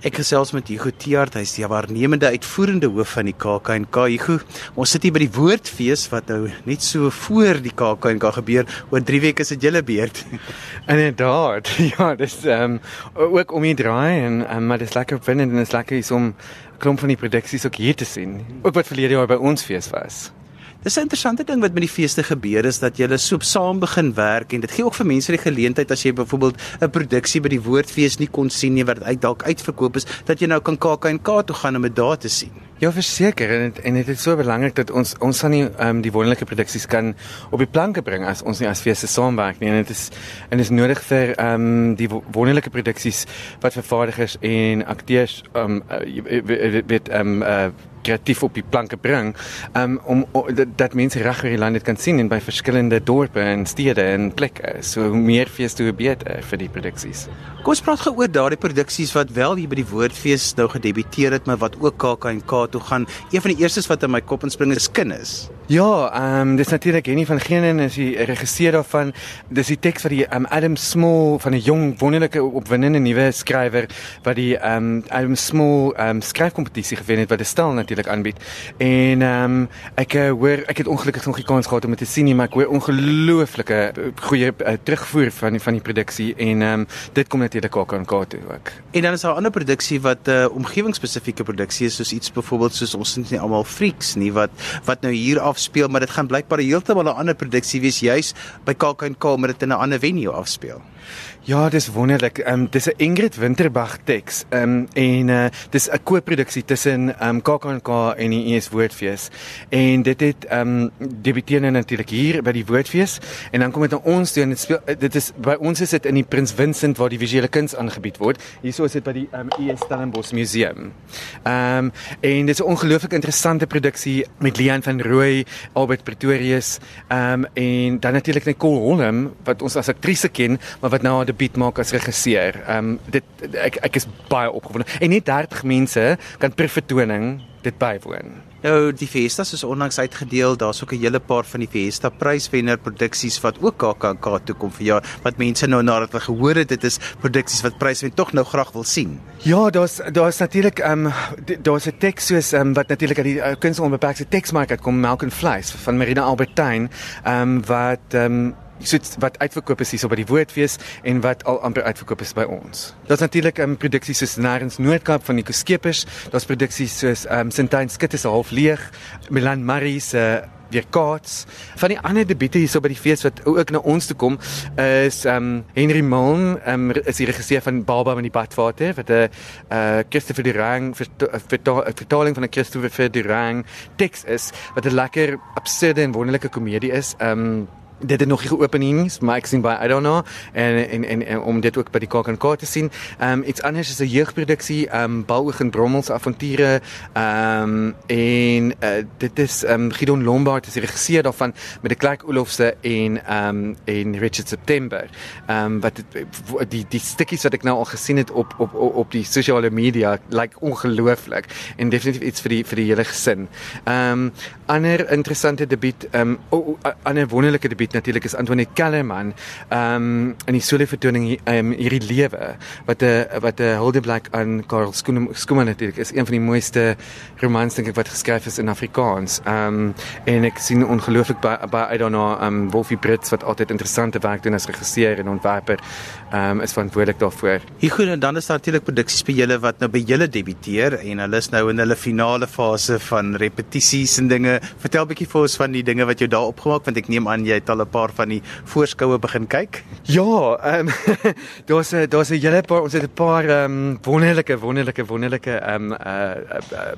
Ek gesels met Hugo Tiaart, hy's die waarnemende uitvoerende hoof van die KAKNK. Hugo, ons sit hier by die Woordfees wat nou net so voor die KAKNK gebeur. Oor 3 weke is dit julle beurt. Inderdaad. Ja, dis ehm um, ook om hier draai en um, maar dis lekker binne en dis lekker is om klomp van die produksies ook hier te sien. Ook wat verlede jaar by ons fees was. Dis 'n interessante ding wat met die feeste gebeur is dat julle so saam begin werk en dit gee ook vir mense die geleentheid as jy byvoorbeeld 'n produksie by die Woordfees nie kon sien nie wat uit dalk uitverkoop is dat jy nou kan KAK&K toe gaan om dit daar te sien. Ja, verseker en het, en dit is so belangrik dat ons ons van die ehm um, die wonderlike produksies kan op die planke bring as ons nie as feeste saamwerk nie en dit is en dit is nodig vir ehm um, die wonderlike produksies wat vervaardigers en akteurs ehm um, weet ehm uh, kreatief op die planke bring um, om o, dat, dat mense reg oor die land dit kan sien en by verskillende dorpe en stede en plekke so hoe meer fees toe beter vir die produksies. Kom ons praat gou oor daardie produksies wat wel hier by die Woordfees nou gedebuteer het maar wat ook KAK&K toe gaan. Een van die eerstes wat in my kop inspring is Kinders. Ja, ehm um, dis natuurlik Henny van Geenen is die regisseur daarvan. Dis die teks van die um, Adam Small van 'n jong wonderlike opwindende nuwe skrywer wat die ehm um, Adam Small ehm um, skryfkompetisie gewen het wat die stel natuurlik aanbied. En ehm um, ek uh, hoor ek het ongelukkig nog nie kans gehad om dit te sien nie, maar ek hoor ongelooflike uh, goeie uh, terugvoer van die, van die produksie en ehm um, dit kom natuurlik ook aan kaart toe ook. En dan is daar 'n ander produksie wat 'n uh, omgewingsspesifieke produksie is soos iets byvoorbeeld soos ons sien nie almal freaks nie wat wat nou hier af afspeel, maar dit gaan blykbaar heeltemal 'n ander produksie wees juis by KAK&K om dit in 'n ander venue afspeel. Ja, dis wonderlik. Ehm um, dis 'n Ingrid Winterbag teks. Ehm um, en uh dis 'n koproduksie tussen ehm um, KAK&K en die ES Woordfees. En dit het ehm um, debuteer nou natuurlik hier by die Woordfees en dan kom dit na ons toe en dit speel dit is by ons is dit in die Prins Vincent waar die visuele kuns aangebied word. Hierso is dit by die ehm um, ES Stellenbosch Museum. Ehm um, en dit is 'n ongelooflik interessante produksie met Leon van Rooi, Albert Pretorius, ehm um, en dan natuurlik Nicole Holm wat ons as aktrise ken, maar wat nou 'n debuut maak as regisseur. Ehm um, dit ek ek is baie opgewonde. En net 30 mense kan per vertoning dit bywoon. Nou die Festas is onlangs uitgedeel. Daar's ook 'n hele paar van die Festa pryswenner produksies wat ook KAK toe kom vir jaar wat mense nou nadat hulle gehoor het dit is produksies wat pryswen tog nou graag wil sien. Ja, daar's daar's natuurlik ehm um, daar's 'n teks soos ehm um, wat natuurlik uit die uh, kunsonbeperkte teksmark uitkom Melk en Vleis van Marina Albertine ehm um, wat ehm um, so wat uitverkoop is hier so by die Woordfees en wat al amper uitverkoop is by ons. Daar's natuurlik 'n um, produksie soos Narens Noordkap van Nico Skeepers, daar's produksies soos ehm um, Sintyn Skit is half leeg, Milan Marie se uh, weer kaats. Van die ander debiete hier so by die fees wat ook na ons toe kom is ehm um, Henry Milne, ehm um, is die regisseur van Baba met die Badvater wat 'n uh, uh, Christopher Durang vertaling van 'n Christopher Durang teks is wat 'n lekker absurde en wonderlike komedie is. Ehm um, dit het nog nie geopen nie, maar ek sien by I don't know en en en, en om dit ook by die KAK&K te sien. Ehm um, iets anders is 'n jeugproduksie, ehm um, Baloog en Brommels avonture. Ehm um, en uh, dit is ehm um, Gideon Lombard is die regisseur daarvan met die Clark Olofse en ehm um, en Richard September. Ehm um, wat het, die die stukkies wat ek nou al gesien het op op op, op die sosiale media lyk like ongelooflik en definitief iets vir die vir die hele gesin. Ehm um, ander interessante debuut ehm um, oh, oh, ander wonderlike debuut het natuurlik is Antoinette Kellerman ehm um, in die solo vertoning ehm um, hierdie lewe wat 'n wat 'n huldeblyk aan Karl Skuman natuurlik is een van die mooiste romans dink ek wat geskryf is in Afrikaans. Ehm um, en ek sien ongelooflik baie baie I don't know ehm um, Wolfie Brits wat altyd interessante werk doen as regisseur en ontwerper ehm um, is verantwoordelik daarvoor. Hier goed en dan is daar natuurlik produksies by julle wat nou by julle debuteer en hulle is nou in hulle finale fase van repetisies en dinge. Vertel 'n bietjie vir ons van die dinge wat jy daar opgemaak want ek neem aan jy het al 'n paar van die voorskoue begin kyk? Ja, ehm um, daar's 'n daar's 'n hele paar ons het 'n paar ehm um, wonderlike wonderlike wonderlike ehm um, uh, uh, uh,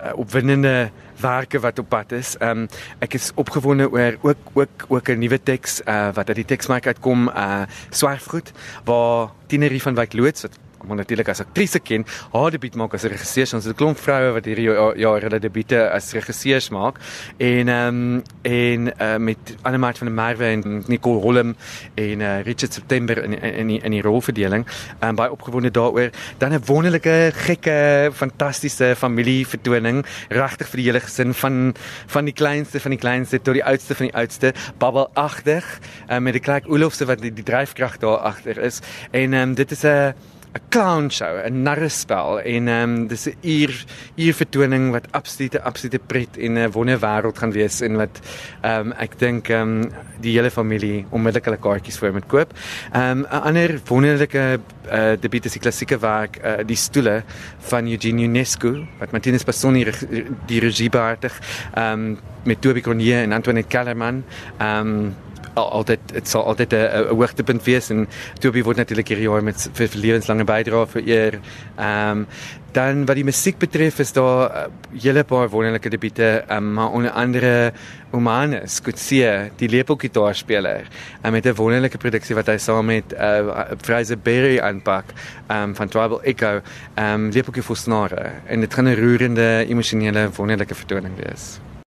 uh opwindende werke wat op pad is. Ehm um, ek is opgewonde oor ook ook ook 'n nuwe teks uh wat uit die teksmark uitkom uh Swartgoed waar Tinerie van Wyk loods wat om natuurlik as aktrise ken, haar debuut maak as regisseur. Ons het 'n klomp vroue wat hierdie jaar ja, hulle debuute as regisseurs maak. En ehm um, en uh, met Annemat van der Merwe en Nicole Holm en uh, Richard September in in die, in die rolverdeling. Ehm um, baie opgewonde daaroor. Dan 'n wonderlike, gekke, fantastiese familievertoning, regtig vir die hele gesin van van die kleinste van die kleinste tot die oudste van die oudste, babbelagtig, uh, met die klein Olofse wat die, die dryfkrag daar agter is. En ehm um, dit is 'n 'n clown show, 'n narrespel en ehm um, dis 'n uur uur vertoning wat absolute absolute pret en 'n wonderwêreld gaan wees en wat ehm um, ek dink ehm um, die hele familie onmiddellik hulle kaartjies vir moet koop. Ehm um, 'n ander wonderlike uh, debuut is die klassieke werk uh, die stoele van Eugene Ionescu wat Martinus Passoni die regie beheer ehm um, met Toby Cornier en Antoinette Kellerman. Ehm um, altyd dit sal altyd 'n hoogtepunt wees en Toby word natuurlik hierdie jaar met vir, vir lewenslange bydrae vereer. Ehm um, dan wat die musiek betref is daar uh, hele paar wonderlike debiete, um, maar onder andere Omanus Kutsie, die lepelgitaarspeler, um, met 'n wonderlike produksie wat hy saam met uh, Fraser Berry aanpak um, van Tribal Echo, ehm um, lepeltjie vir snare en dit gaan 'n roerende, emosionele, wonderlike vertoning wees.